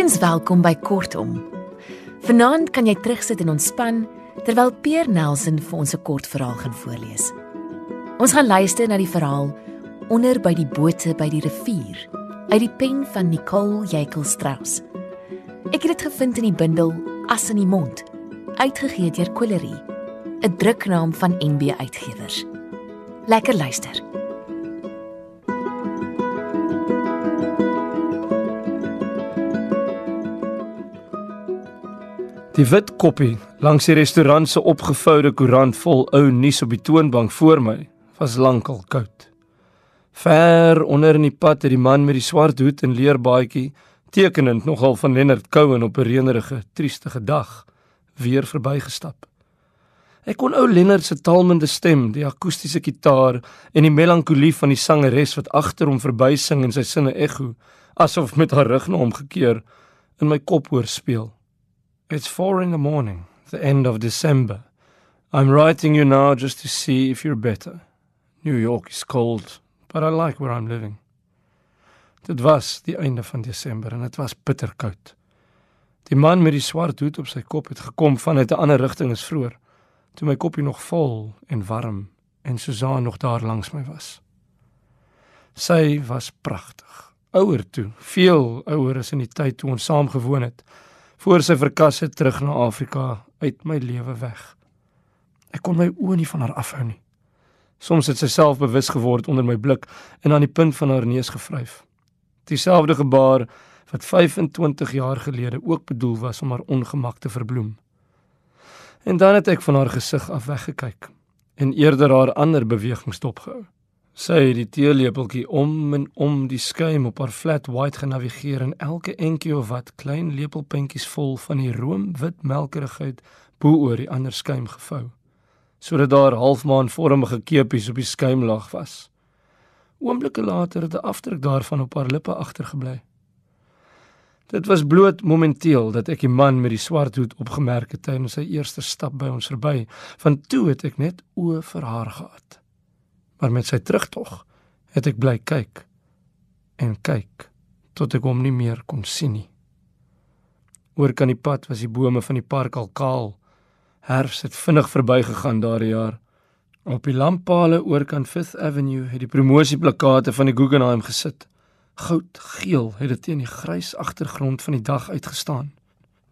Weer eens welkom by Kortom. Vanaand kan jy terugsit en ontspan terwyl Peer Nelson vir ons 'n kort verhaal gaan voorlees. Ons gaan luister na die verhaal Onder by die bote by die rivier uit die pen van Nicole Jakel Strauss. Ek het dit gevind in die bundel As in die mond, uitgegee deur Colerie, 'n druknaam van NB Uitgewers. Lekker luister. Die wit koppie langs die restaurant se opgevoude koerant vol ou nuus op die toonbank voor my was lankal koud. Ver onder in die pad het die man met die swart hoed en leerbaadjie tekenend nogal van Lennard Cohen op 'n reënerige, triestige dag weer verbygestap. Ek kon ou Lennard se talmende stem, die akoestiese kitaar en die melankolie van die sangeres wat agter hom verbysing in sy sinne ekho, asof met haar rug na hom gekeer, in my kop hoor speel. It's 4 in the morning, the end of December. I'm writing you now just to see if you're better. New York is cold, but I like where I'm living. Dit was die einde van Desember en dit was bitterkoud. Die man met die swart hoed op sy kop het gekom vanuit 'n ander rigting as vroeër, toe my koppie nog vol en warm en Susan nog daar langs my was. Sy was pragtig, ouer toe, veel ouer as in die tyd toe ons saam gewoon het voor sy verkas het terug na Afrika uit my lewe weg. Ek kon my oë nie van haar afhou nie. Soms het sy self bewus geword onder my blik en aan die punt van haar neus gevryf. Dieselfde gebaar wat 25 jaar gelede ook bedoel was om haar ongemak te verbloem. En dan het ek van haar gesig af weggekyk en eerder haar ander bewegings dopgehou. Sy het die teelepeltjie om en om die skuim op haar flat white genavigeer en elke entjie of wat klein lepelpuntjies vol van die roomwit melkerigheid bo oor die ander skuim gevou sodat daar halfmaanvormige kepies op die skuimlaag was. Oomblikke later het 'n afdruk daarvan op haar lippe agtergebly. Dit was bloot momenteel dat ek die man met die swart hoed opgemerk het tydens sy eerste stap by ons verby, van toe het ek net oë vir haar gehad maar met sy terugtog het ek bly kyk en kyk tot ek hom nie meer kon sien nie. Oor kan die pad was die bome van die park al kaal. Herfs het vinnig verbygegaan daardie jaar. Op die lamppale oor kan Fifth Avenue het die promosieplakate van die Guggenheim gesit. Goudgeel het dit teen die grys agtergrond van die dag uitgestaan.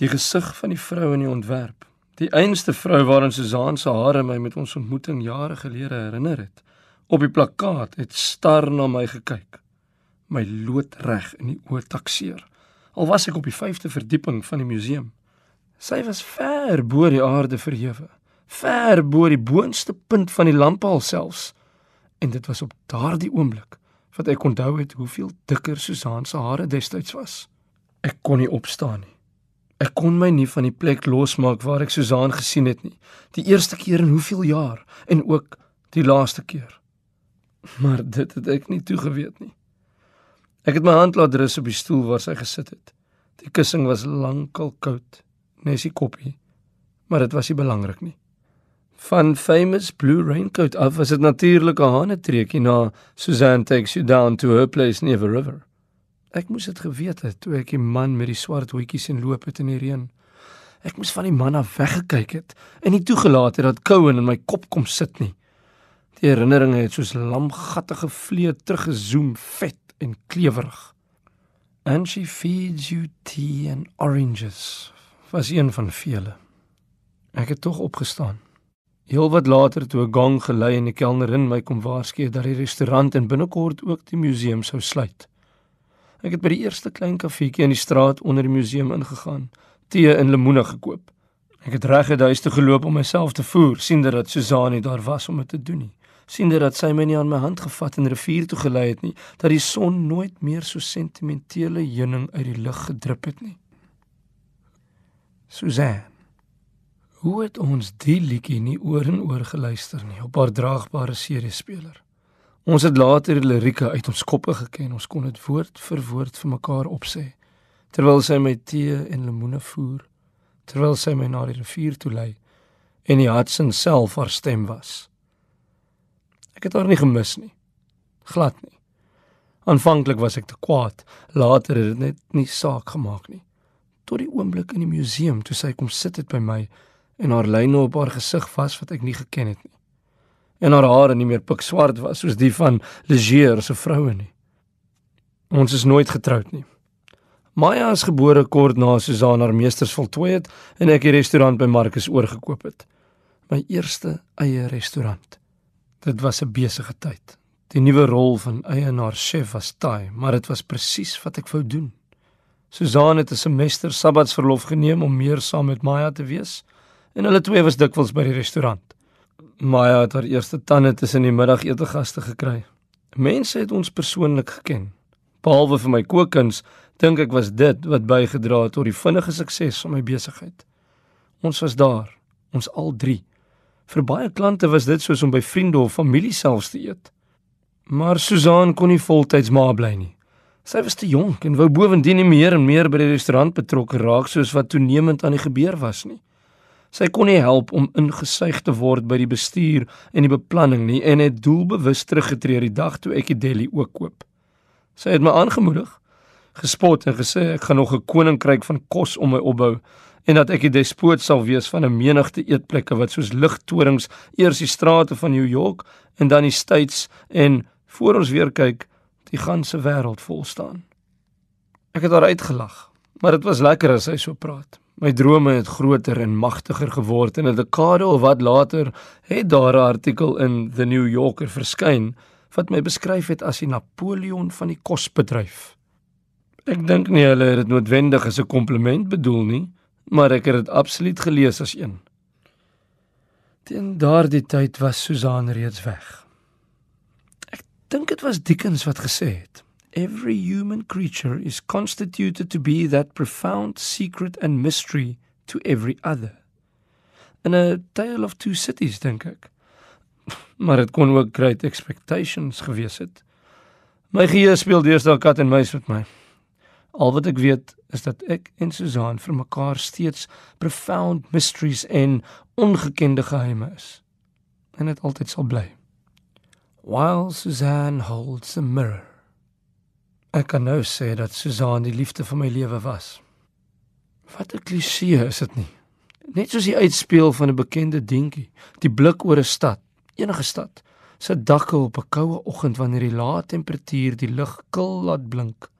Die gesig van die vrou in die ontwerp, die einste vrou waaraan Susan se hare my met ons ontmoeting jare gelede herinner het, op die plakkaat het star na my gekyk. My loodreg in die oë takseer. Al was ek op die 5de verdieping van die museum. Sy was ver bo die aarde verhewe, ver bo die boonste punt van die lamppaal selfs. En dit was op daardie oomblik wat ek onthou het hoeveel dikker Susan se hare destyds was. Ek kon nie opstaan nie. Ek kon my nie van die plek losmaak waar ek Susan gesien het nie. Die eerste keer in hoeveel jaar en ook die laaste keer. Maar dit het ek nie toegeweet nie. Ek het my hand laat rus op die stoel waar sy gesit het. Die kussing was lankal koud, nes die koppie. Maar dit was nie belangrik nie. Van famous blue raincoat af was dit natuurlik 'n hanetreekie na Suzanne takes you down to her place near the river. Ek moes dit geweet het toe ek die man met die swart hoedjies en loop het in die reën. Ek moes van die man af weggekyk het en nie toegelaat het dat Cohen in my kop kom sit nie. Die herinneringe het soos lamgattige vlee teruggezoom, vet en klewerig. And she feeds you tea and oranges. Was een van vele. Ek het tog opgestaan. Heel wat later toe 'n gong gelei en die kelnerin my kom waarsku dat die restaurant en binnekort ook die museum sou sluit. Ek het by die eerste klein kafeetjie in die straat onder die museum ingegaan, tee en lemoene gekoop. Ek het reg uit huis toe geloop om myself te voer, sien dat Suzanie daar was om dit te doen nie sien dit dat sy my nie aan my hand gevat en rivier toe gelei het nie, dat die son nooit meer so sentimentele heuning uit die lug gedrup het nie. Suzanne. Hoe het ons die liedjie nie oor en oor geluister nie op haar draagbare CD-speler? Ons het later die lirieke uit ons koppe geken, ons kon dit woord vir woord vir mekaar opsê terwyl sy my tee en lemoene voer, terwyl sy my na die rivier toe lei en die Hudson self haar stem was. Ek het haar nie gemis nie. Glad nie. Aanvanklik was ek te kwaad, later het dit net nie saak gemaak nie. tot die oomblik in die museum toe sy kom sit het by my en haar lyne op haar gesig was wat ek nie geken het nie. En haar hare nie meer pikswart was soos die van Leger se vroue nie. Ons is nooit getroud nie. Maya is gebore kort na Susan haar meesters voltooi het en ek die restaurant by Marcus oorgekoop het. My eerste eie restaurant. Dit was 'n besige tyd. Die nuwe rol van eienaar-chef was taai, maar dit was presies wat ek wou doen. Susan het 'n semester sabbatsverlof geneem om meer saam met Maya te wees en hulle twee was dikwels by die restaurant. Maya het haar eerste tande tussen die middagete gaste gekry. Mense het ons persoonlik geken. Behalwe vir my kookkuns, dink ek was dit wat bygedra het tot die vinnige sukses van my besigheid. Ons was daar, ons al drie. Vir baie klante was dit soos om by vriende of familie selfs te eet. Maar Susan kon nie voltyds ma bly nie. Sy was te jonk en wou bovendien nie meer en meer by die restaurant betrokke raak soos wat toenemend aan die gebeur was nie. Sy kon nie help om ingesuig te word by die bestuur en die beplanning nie en het doelbewus teruggetree die dag toe ek die deli ook koop. Sy het my aangemoedig, gespot en gesê ek gaan nog 'n koninkryk van kos om my opbou en dat ek die despoot sal wees van 'n menigte eetplekke wat soos ligtorings eers die strate van New York en dan die States en voor ons weer kyk die ganse wêreld vol staan. Ek het haar uitgelag, maar dit was lekker as sy so praat. My drome het groter en magtiger geword en 'n dekade of wat later het daar 'n artikel in The New Yorker verskyn wat my beskryf het as die Napoleon van die kosbedryf. Ek dink nie hulle het dit noodwendig as 'n kompliment bedoel nie, maar ek het dit absoluut gelees as een. Teen daardie tyd was Susan reeds weg. Ek dink dit was Dickens wat gesê het: Every human creature is constituted to be that profound secret and mystery to every other. In a tale of two cities dink ek. Maar dit kon ook great expectations gewees het. My geheue speel deesdae kat en muis met my. Al wat ek weet is dat ek en Susan vir mekaar steeds profound mysteries en ongekende geheime is. En dit altyd sal bly. While Suzanne holds a mirror Ek kan nou sê dat Susan die liefde van my lewe was. Wat 'n klisee is dit nie? Net soos die uitspeel van 'n bekende dingetjie, die blik oor 'n stad, enige stad, se dakke op 'n koue oggend wanneer die lae temperatuur die lug kil laat blink.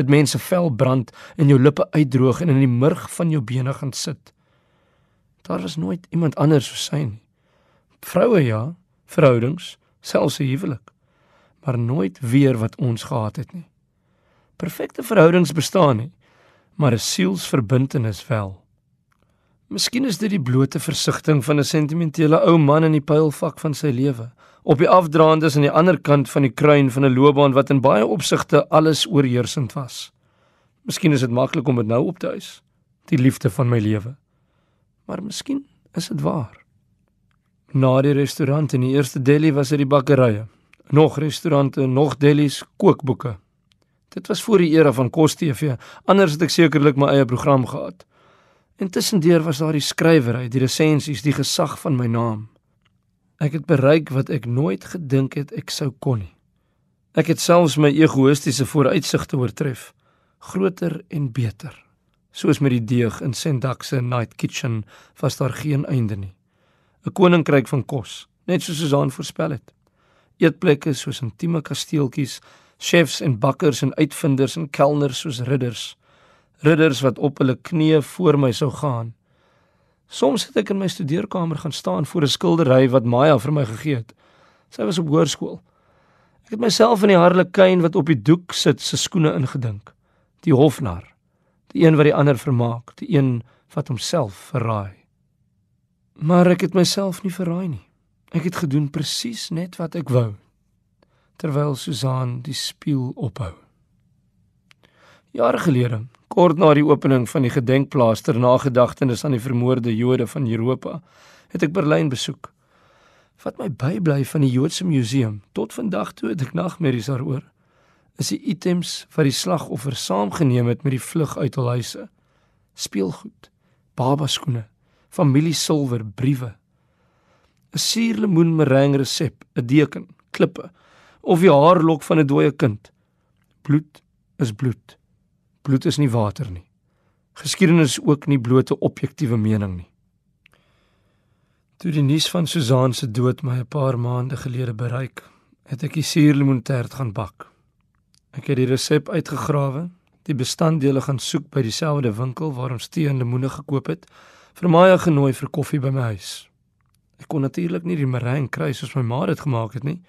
Dit mense vel brand en jou lippe uitdroog en in die murg van jou bene gaan sit. Daar was nooit iemand anders so sy nie. Vroue ja, verhoudings, selfs 'n huwelik, maar nooit weer wat ons gehad het nie. Perfekte verhoudings bestaan nie, maar 'n sielsverbintenis wel. Miskien is dit die blote versigtiging van 'n sentimentele ou man in die pylfak van sy lewe, op die afdraandes aan die ander kant van die kruin van 'n loopbaan wat in baie opsigte alles oorheersend was. Miskien is dit maklik om dit nou op te huis, die liefde van my lewe. Maar miskien is dit waar. Na die restaurant en die eerste deli was dit die bakkerye. Nog restaurante, nog delis, kookboeke. Dit was voor die era van Kos TV. Anders het ek sekerlik my eie program gehad. Intussendeur was daar die skrywery, die resensies, die gesag van my naam. Ek het bereik wat ek nooit gedink het ek sou kon nie. Ek het selfs my egoïstiese vooruitsigte oortref, groter en beter. Soos met die deeg in Sendak se Night Kitchen was daar geen einde nie. 'n Koninkryk van kos, net soos Susan voorspel het. Eetplekke soos intieme kasteeltjies chefs en bakkers en uitvinders en kelners soos ridders ridders wat op hulle knieë voor my sou gaan soms het ek in my studeerkamer gaan staan voor 'n skildery wat Maya vir my gegee het. Sy was op hoërskool. Ek het myself in die harlekin wat op die doek sit se skoene ingedink. Die hofnar. Die een wat die ander vermaak. Die een wat homself verraai. Maar ek het myself nie verraai nie. Ek het gedoen presies net wat ek wou. Terwyl Susan die spieël ophou. Jare gelede, kort na die opening van die gedenkplaas ter nagedagtenis aan die vermoorde Jode van Europa, het ek Berlyn besoek. Wat my bybly van die Joodse museum tot vandag toe het ek nagmerries daaroor, is die items wat die slagoffers saamgeneem het met die vlug uit hul huise. Speelgoed, babaskoene, familiesilwer, briewe, 'n suurlemoen meringue resep, 'n deken, klippe, of die haarlok van 'n dooie kind. Bloed is bloed. Bloed is nie water nie. Geskiedenis is ook nie bloot 'n objektiewe mening nie. Toe die nuus van Susan se dood my 'n paar maande gelede bereik, het ek die suurlemoentert gaan bak. Ek het die resep uitgegrawe, die bestanddele gaan soek by dieselfde winkel waar ons tee en lemoene gekoop het, vir Maya genooi vir koffie by my huis. Ek kon natuurlik nie die meringue kry soos my ma dit gemaak het nie.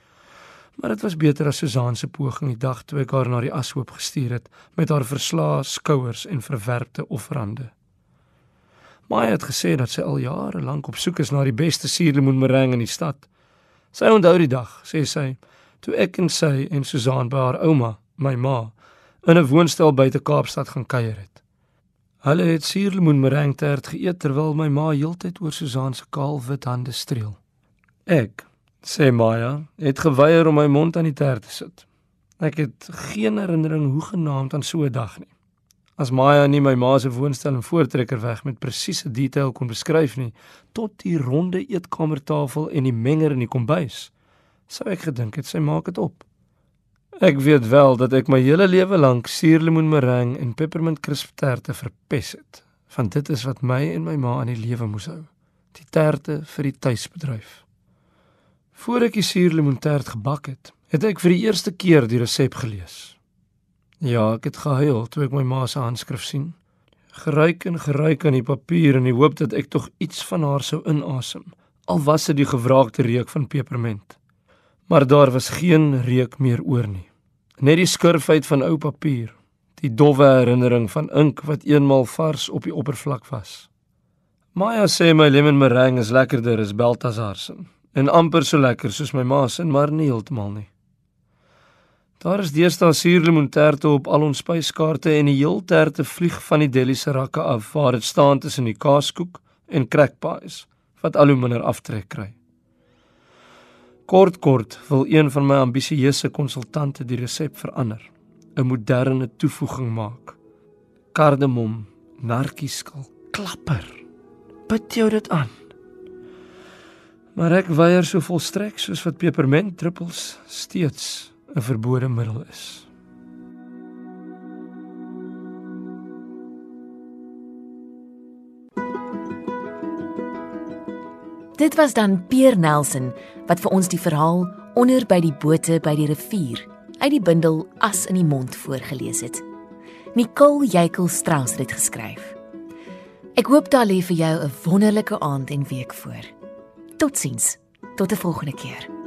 Maar dit was beter as Susan se poging die dag toe ek haar na die ashoop gestuur het met haar verslae skouers en verwerpte offerande. Maya het gesê dat sy al jare lank op soek is na die beste suurlemoenmeringue in die stad. Sy onthou die dag, sê sy, toe ek en sy en Susan by haar ouma, my ma, in 'n woonstel buite Kaapstad gaan kuier het. Hulle het suurlemoenmeringue tert geëet terwyl my ma heeltyd oor Susan se kaal wit hande streel. Ek, sê Maya, het geweier om my mond aan die tert te sit. Ek het geen herinnering hoe genaamd aan so 'n dag nie. As Maya nie my ma se woonstel en voortrekker weg met presiese detail kon beskryf nie, tot die ronde eetkamertafel en die menger in die kombuis, sou ek gedink het sy maak dit op. Ek weet wel dat ek my hele lewe lank suurlemoenmeringue en peppermint crisp terte verpes het. Want dit is wat my en my ma aan die lewe moes hou. Die terte vir die tuisbedryf. Voor ek die suurlemoentert gebak het, het ek vir die eerste keer die resep gelees. Ja, ek het gehuil toe ek my ma se handskrif sien. Geruik en geruik aan die papier in die hoop dat ek tog iets van haar sou inasem, al was dit die gewraakte reuk van pepermint maar daar was geen reuk meer oor nie. Net die skurfheid van ou papier, die dowwe herinnering van ink wat eenmal vars op die oppervlak was. Maya sê my lemon meringue is lekkerder as Baltasar se en amper so lekker soos my ma se, maar nie heeltemal nie. Daar is deesdae suurlemoenterte op al ons spyskaarte en die heel terte vlieg van die deli se rakke af waar dit staan tussen die kaaskoek en crack pies wat al hoe minder aftrek kry. Kort kort wil een van my ambisieuse konsultante die resep verander, 'n moderne toevoeging maak. Kardemom, narkieskel, klapper. Bid jou dit aan. Maar ek weier so volstrek soos wat peperment druppels steeds 'n verbode middel is. Dit was dan Peer Nelson wat vir ons die verhaal onder by die bote by die rivier uit die bundel As in die mond voorgeles het. Nicole Jakel Strauss het dit geskryf. Ek hoop daar lê vir jou 'n wonderlike aand en week voor. Totsiens. Tot 'n volgende keer.